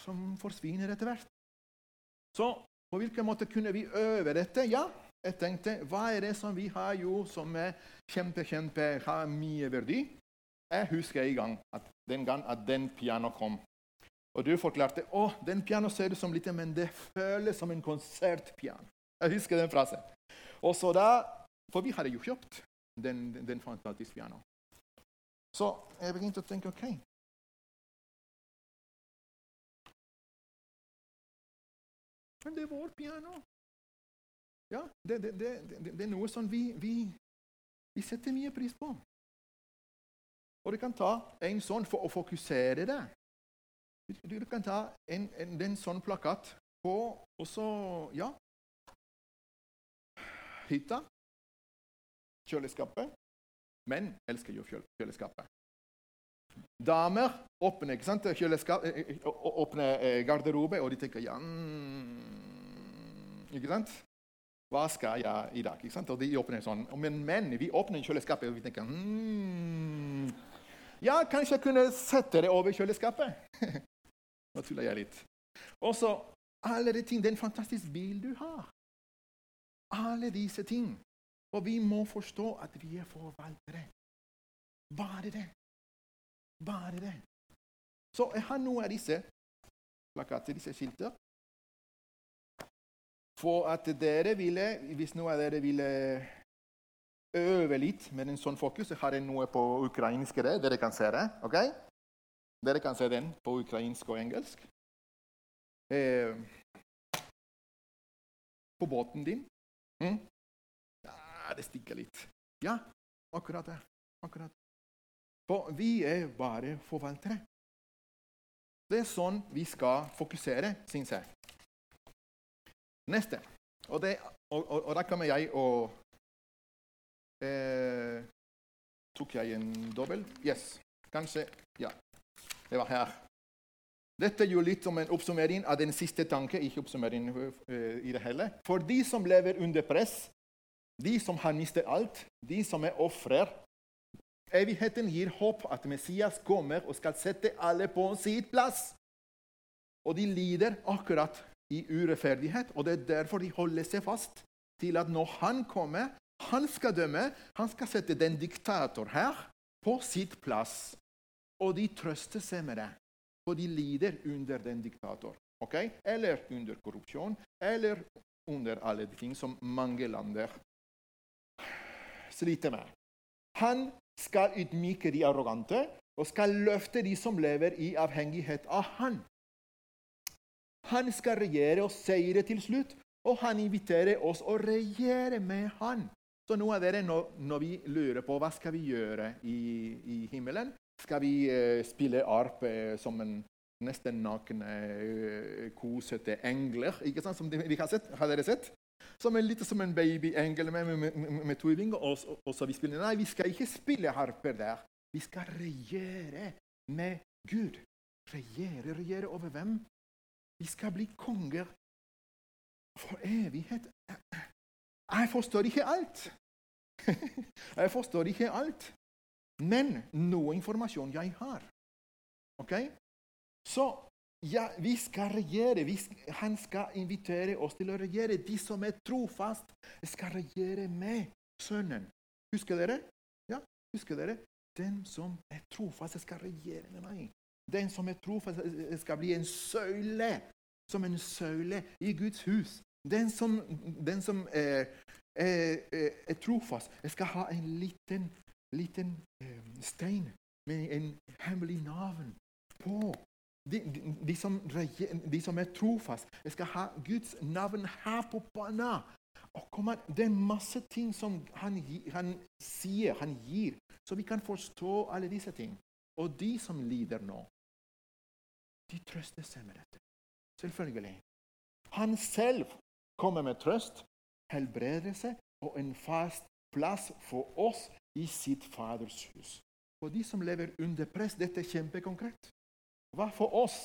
som forsvinner etter hvert. Så på hvilken måte kunne vi øve dette? Ja, jeg tenkte, hva er det som vi har jo som er kjempe, kjempe, har mye verdi? Jeg husker en gang at den gang at den piano kom. Og du forklarte å, den piano ser ut som litt, men det føles som en konsertpiano. Jeg husker den frasen. Og så da, For vi hadde jo kjøpt den, den, den fantastiske pianoen. Så jeg begynte å tenke OK. Men det er vår piano. Ja, det, det, det, det er noe som vi, vi, vi setter mye pris på. Og du kan ta en sånn for å fokusere det. Du kan ta en, en, en sånn plakat på og så Ja. Hytta. Kjøleskapet. Menn elsker jo kjøleskapet. Damer åpner ikke sant? Eh, eh, åpner eh, garderobe, og de tenker ja mm, Ikke sant? Hva skal jeg i dag? Ikke sant? Og de åpner sånn. Men menn vi åpner kjøleskapet, og vi tenker mm, Ja, kanskje jeg kunne sette det over kjøleskapet. [laughs] Nå tuller jeg litt. Og så alle de ting. En fantastisk bil du har. Alle disse ting. Og vi må forstå at vi er forvaltere. Bare det. Bare det. Så jeg har noen av disse plakater, disse skilter. For at dere ville, hvis noen av dere ville øve litt med en sånn fokus, Jeg har noe på ukrainsk der. Dere kan se det. ok? Dere kan se den på ukrainsk og engelsk. Eh, på båten din. Mm? Ja, det stikker litt. Ja, akkurat det. Akkurat. For vi er bare forvaltere. Det er sånn vi skal fokusere, syns jeg. Neste. Og, det, og, og, og da kommer jeg og eh, Tok jeg en dobbel? Yes. Kanskje Ja. Det var her. Dette er jo litt som en oppsummering av den siste tanken. ikke oppsummering uh, i det hele. For de som lever under press, de som har mistet alt, de som er ofre Evigheten gir håp at Messias kommer og skal sette alle på sitt plass. Og de lider akkurat i urettferdighet, og det er derfor de holder seg fast til at når han kommer, han skal dømme, han skal sette den diktator her på sitt plass. Og de trøster seg med det, for de lider under den diktator. Okay? Eller under korrupsjon, eller under alle de ting som mange lander sliter med. Han skal ydmyke de arrogante og skal løfte de som lever i avhengighet av han. Han skal regjere og seire til slutt, og han inviterer oss å regjere med han. Så noen av dere, når, vi lurer på hva skal vi gjøre i, i himmelen Skal vi uh, spille arp uh, som en nesten nakne, uh, kosete engler? ikke sant, som de, vi har sett? Har dere sett? Som en, litt som en babyengel med, med, med, med to vinger. Og, og, og, så vi spiller. Nei, vi skal ikke spille harper der. Vi skal regjere med Gud. Regjere, regjere over hvem? Vi skal bli konger for evighet. Jeg forstår ikke alt. [laughs] Jeg forstår ikke alt. Men noe informasjon jeg har. Ok? Så ja, vi skal regjere. Vi skal, han skal invitere oss til å regjere. De som er trofast, skal regjere med Sønnen. Husker dere? Ja, husker dere? Den som er trofast, skal regjere med meg. Den som er trofast, skal bli en søyle. Som en søyle i Guds hus. Den som, den som er, er, er, trofast, skal ha en liten, liten eh, stein med en hemmelig navn på. De, de, de, som, de, som, er trofast, skal ha Guds navn her på panna. Det er masse ting som han, han, sier, han gir, så vi kan forstå alle disse ting. Og de som lider nå, de trøster seg med dette. Selvfølgelig. Han selv kommer med trøst, helbredelse og en fast plass for oss i sitt Faders hus. For de som lever under press, dette er kjempekonkret. Hva for oss?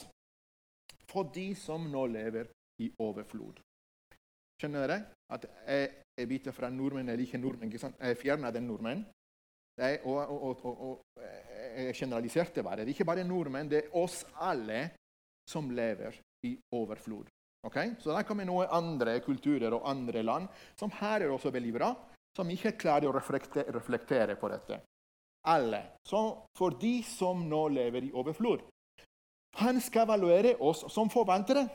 For de som nå lever i overflod. Skjønner dere at jeg er bitte fra nordmenn, jeg liker nordmenn. ikke sant? Jeg fjerner den nordmenn. Jeg, og, og, og, og, jeg generaliserte bare. Det er ikke bare nordmenn, det er oss alle som lever i overflod. Okay? Så der kommer noen andre kulturer og andre land som her er også veldig bra, som ikke klarer å reflektere, reflektere på dette. Alle. Så for de som nå lever i overflod, han skal evaluere oss som forvaltere.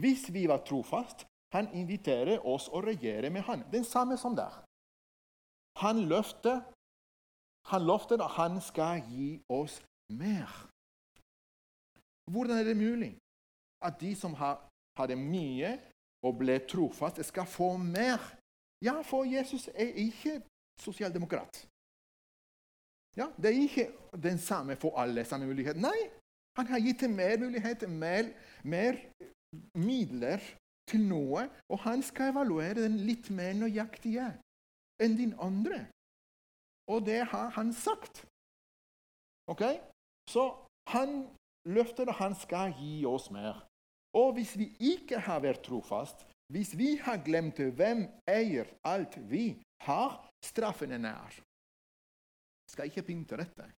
Hvis vi var trofast, han inviterer oss å regjere med han. Den samme som der. Han løfter han lovte at han skal gi oss mer. Hvordan er det mulig at de som har, hadde mye og ble trofast, Jeg skal få mer? Ja, for Jesus er ikke sosialdemokrat. Ja, Det er ikke den samme for alle. samme mulighet. Nei, han har gitt mer muligheter, mer, mer midler til noe, og han skal evaluere den litt mer nøyaktige enn din andre. Og det har han sagt. Ok? Så han løfter at han skal gi oss mer. Og hvis vi ikke har vært trofast, hvis vi har glemt hvem eier alt vi har, straffen er nær. Jeg skal ikke pynte dette.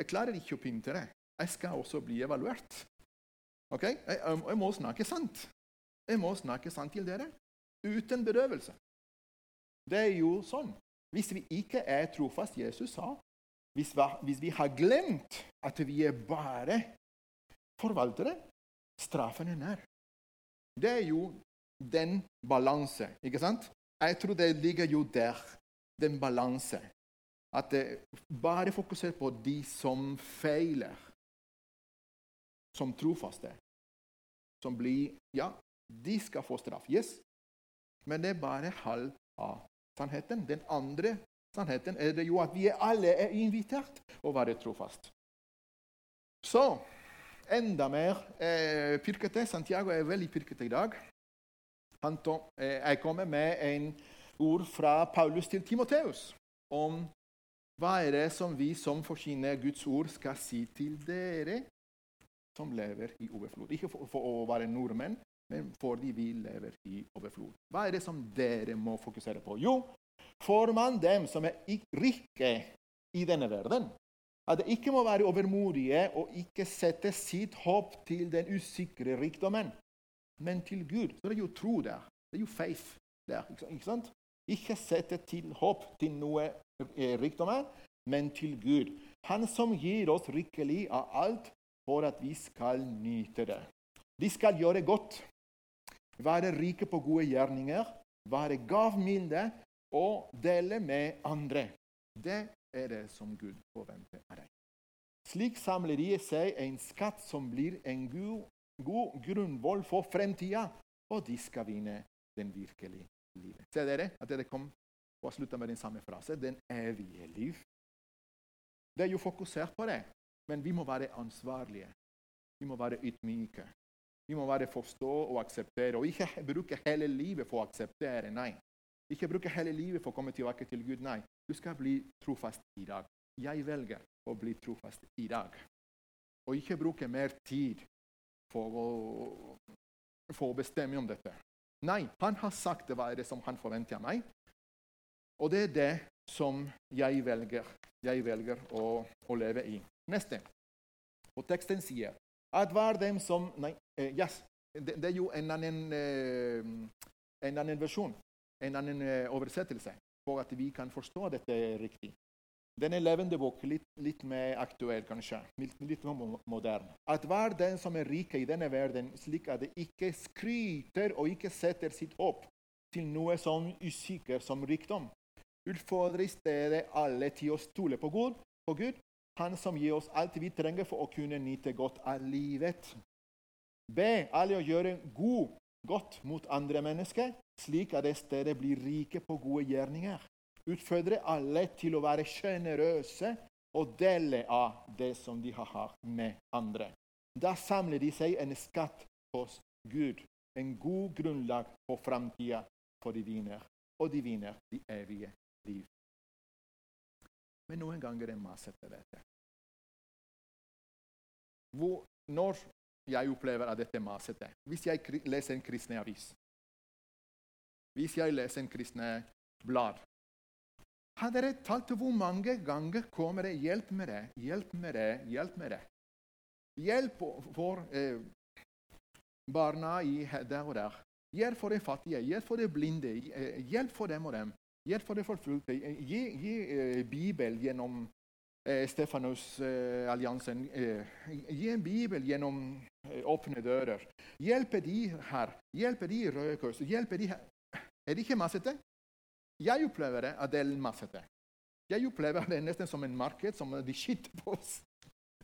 Jeg klarer ikke å pynte det jeg skal også bli evaluert. Ok? Jeg, jeg, må snakke sant. Jeg må snakke sant til dere. Uten bedøvelse. Det er jo sånn. Hvis vi ikke er trofast, Jesus sa hvis vi, har glemt at vi er bare forvaltere, straffen er nær. Det er jo den balanse, ikke sant? Jeg tror det ligger jo der, den balanse. At det bare fokuserer på de som feiler som trofaste. Som blir Ja, de skal få straff. Yes. Men det er bare halv av sannheten. Den andre sannheten er det jo at vi alle er invitert å være trofast. Så enda mer eh, pirkete. Santiago er veldig pirkete i dag. Han to, eh, jeg kommer med en ord fra Paulus til Timoteus om hva er det som vi som forsyner Guds ord, skal si til dere som lever i overflod. Ikke for, for å være nordmenn, men fordi vi lever i overflod. Hva er det som dere må fokusere på? Jo, får man dem som er rike i denne verden, at de ikke må være overmodige og ikke sette sitt håp til den usikre rikdommen, men til Gud. Så det er jo tro der. Det er jo faith der. Ikke sant? Ikke sette til håp til noe eh, rikdommer, men til Gud. Han som gir oss rikelig av alt for at vi skal nyte det. De skal gjøre godt, være rike på gode gjerninger, være gavmilde og dele med andre. Det er det som Gud forventer av deg. Slik samler de seg en skatt som blir en god, god grunnvoll for fremtida, og de skal vinne den virkelige livet. Ser dere at dere kom og slutta med den samme frase? Den evige liv. Det er jo fokusert på det, men vi må være ansvarlige. Vi må være ydmyke. Vi må bare forstå og akseptere, og ikke bruke hele livet for å akseptere. Nei. Ikke bruke hele livet for å komme tilbake til Gud. Nei. Du skal bli trofast i dag. Jeg velger å bli trofast i dag. Og ikke bruke mer tid for å, for å bestemme om dette. Nei, han har sagt hva er det som han forventer av meg. Og det er det som jeg velger, jeg velger å, å leve i. Neste. Og teksten sier at hver dem som Nei, eh, yes, det, det, er jo en annen, eh, en annen versjon, en annen eh, oversettelse for at vi kan forstå dette riktig. Denne levende bok, litt, litt, mer aktuell kanskje, litt, litt mer moderne. At hver den som er rik i denne verden, slik at det ikke skryter og ikke setter sitt håp til noe sånn usikker som rikdom, utfordrer i stedet alle til å stole på Gud, på Gud, Han som gir oss alt vi trenger for å kunne nyte godt av livet. Be alle å gjøre god, godt mot andre mennesker, slik at det stedet blir rike på gode gjerninger. Utfordre alle til å være sjenerøse og dele av det som de har hatt med andre. Da samler de seg en skatt hos Gud, en god grunnlag for framtida for de vinner, og de vinner de evige liv. Men noen ganger er det masete, dette. Hvor, når jeg opplever at dette er masete Hvis jeg leser en kristen avis hvis jeg leser en kristne blad. Har dere talt hvor mange ganger kommer det 'hjelp med det', 'hjelp med det', 'hjelp med det'? Hjelp for eh, barna i, der og der. Hjelp for de fattige, hjelp for de blinde, eh, hjelp for dem og dem. Hjelp for de forfulgte. Gi, gi eh, Bibel gjennom eh, Stefanus-alliansen. Eh, gi en bibel gjennom eh, åpne dører. Hjelpe de her. Hjelpe de i Røde Kors. Hjelpe de her. Er det ikke massete? Jeg opplever det at det er massete. Jeg opplever det nesten som en marked som de skyter på oss.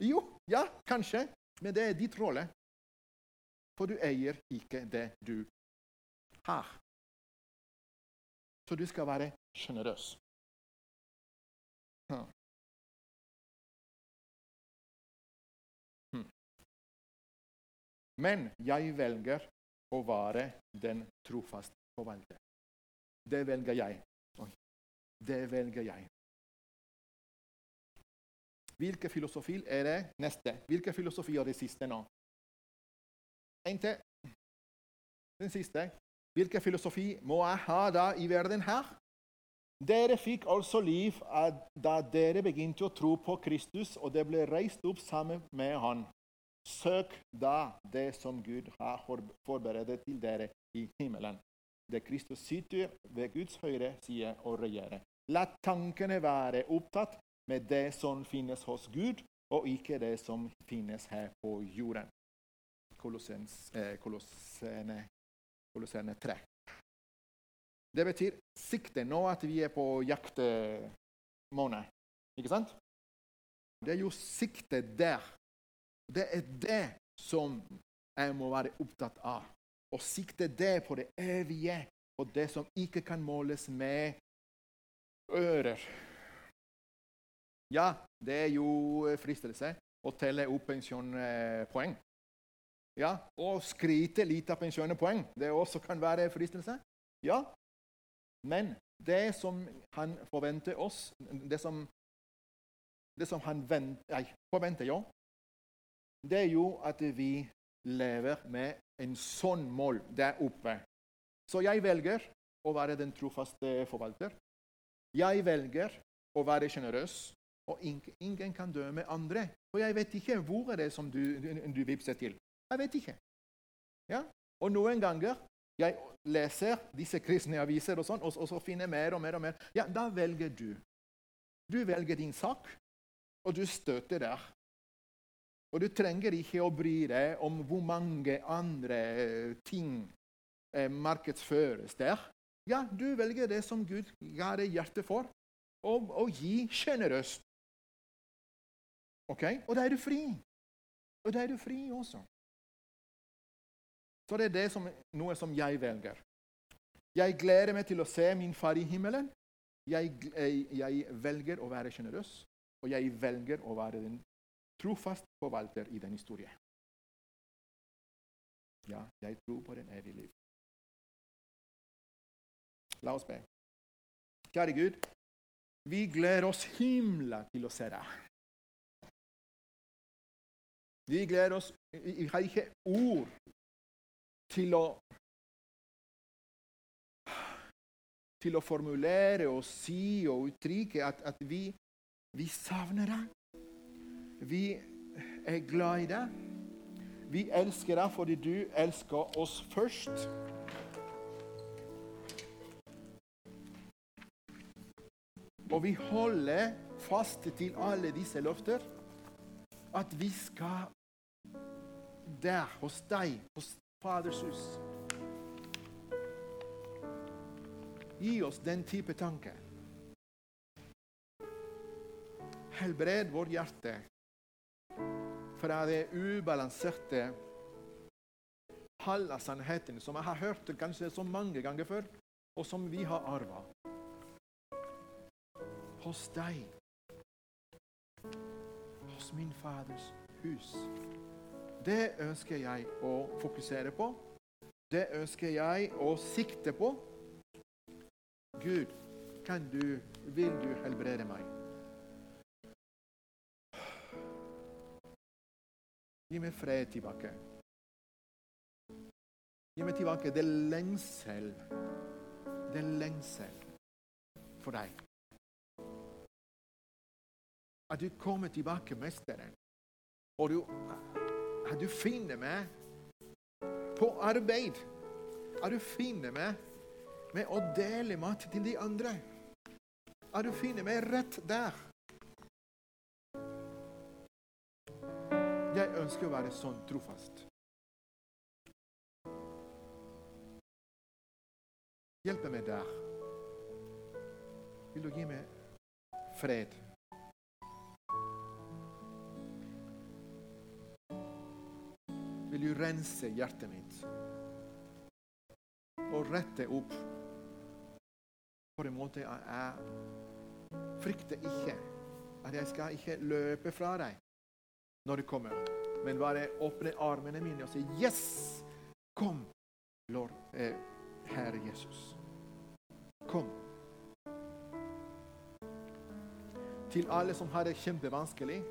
Jo, ja, kanskje, men det er ditt rolle. For du eier ikke det du har. Så du skal være sjenerøs. Men jeg velger å være den trofaste forvalter. Det velger jeg. Det velger jeg. Hvilken filosofi er det neste? Hvilken filosofi er det siste nå? En til. Den siste. Hvilken filosofi må jeg ha da i verden her? Dere fikk altså liv da dere begynte å tro på Kristus, og det ble reist opp sammen med Han. Søk da det som Gud har forberedt til dere i himmelen Det Kristus sitter ved Guds høyre side og regjerer. La tankene være opptatt med det som finnes hos Gud, og ikke det som finnes her på jorden. Kolossene, Kolossene 3. Det betyr sikte. Nå at vi er på jaktmåned. Ikke sant? Det er jo sikte der. Det er det som jeg må være opptatt av og sikte det på det evige, på det som ikke kan måles med ører. Ja, det er jo fristelse å telle opp pensjonpoeng. Ja, og skryte litt av pensjonspoeng. Det også kan være fristelse. Ja, men det som han forventer oss, det som, det som han venter, nei, forventer, ja, det er jo at vi lever med en sånn mål der oppe. Så jeg velger å være den trofaste forvalter. Jeg velger å være sjenerøs, og ingen kan dømme andre. For jeg vet ikke hvor er det som du, du vipser til. Jeg vet ikke. Ja? Og noen ganger jeg leser disse kristne aviser, og sånn, og, og så finner mer og mer. og mer. Ja, Da velger du. Du velger din sak, og du støter der. Og du trenger ikke å bry deg om hvor mange andre ting eh, markedsføres der. Ja, du velger det som Gud ga deg hjerte for, og, og gi sjenerøst. Ok? Og da er du fri. Og da er du fri også. Så det er det som, noe som jeg velger. Jeg gleder meg til å se min far i himmelen. Jeg, jeg, jeg velger å være sjenerøs, og jeg velger å være den trofast forvalter i den historien. Ja, jeg tror på den evige liv. La oss be. Kjære Gud, vi gleder oss himla til å se deg. Vi gleder oss Vi har ikke ord til å til å formulere og si og uttrykke at, at vi, vi savner deg. Vi er glad i deg. Vi elsker deg fordi du elsker oss først. Og vi holder fast til alle disse løfter. At vi skal der hos deg, hos Faders hus. Gi oss den type tanke. Helbred vårt hjerte fra det ubalanserte halve sannheten som jeg har hørt kanskje så mange ganger før, og som vi har arva. Hos deg, hos min Faders hus. Det ønsker jeg å fokusere på. Det ønsker jeg å sikte på. Gud, kan du, vil du helbrede meg? Gi meg fred tilbake. Gi meg tilbake det lengsel, det lengsel for deg. At du kommer tilbake, mesteren, og du er du finner meg på arbeid. Er du finner meg med å dele mat til de andre. Er du finner meg rett der. Jeg ønsker å være sånn trofast. Hjelp meg der. Vil du gi meg fred? vil du rense hjertet mitt og rette opp på en måte jeg frykter ikke at jeg skal ikke løpe fra deg når du kommer, men bare åpne armene mine og si 'Yes! Kom, Lord, eh, Herre Jesus. Kom.' Til alle som har det kjempevanskelig,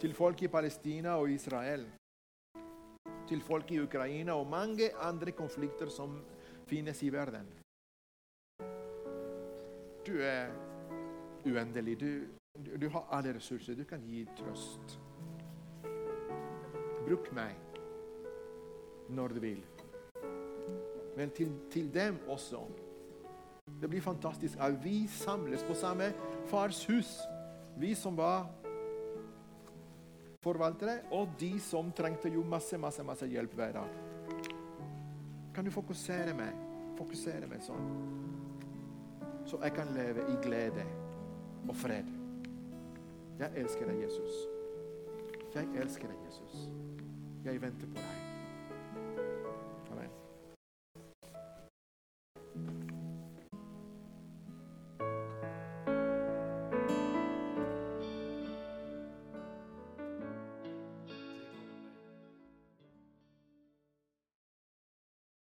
til folk i Palestina og Israel til folk i Ukraina og mange andre konflikter som finnes i verden. Du er uendelig. Du, du, du har alle ressurser. Du kan gi trøst. Bruk meg når du vil. Men til, til dem også. Det blir fantastisk at vi samles på samme fars hus. Vi som var forvaltere, og de som trengte jo masse, masse, masse hjelp hver dag. Kan du fokusere meg, fokusere meg sånn? Så jeg kan leve i glede og fred. Jeg elsker deg, Jesus. Jeg elsker deg, Jesus. Jeg venter på deg.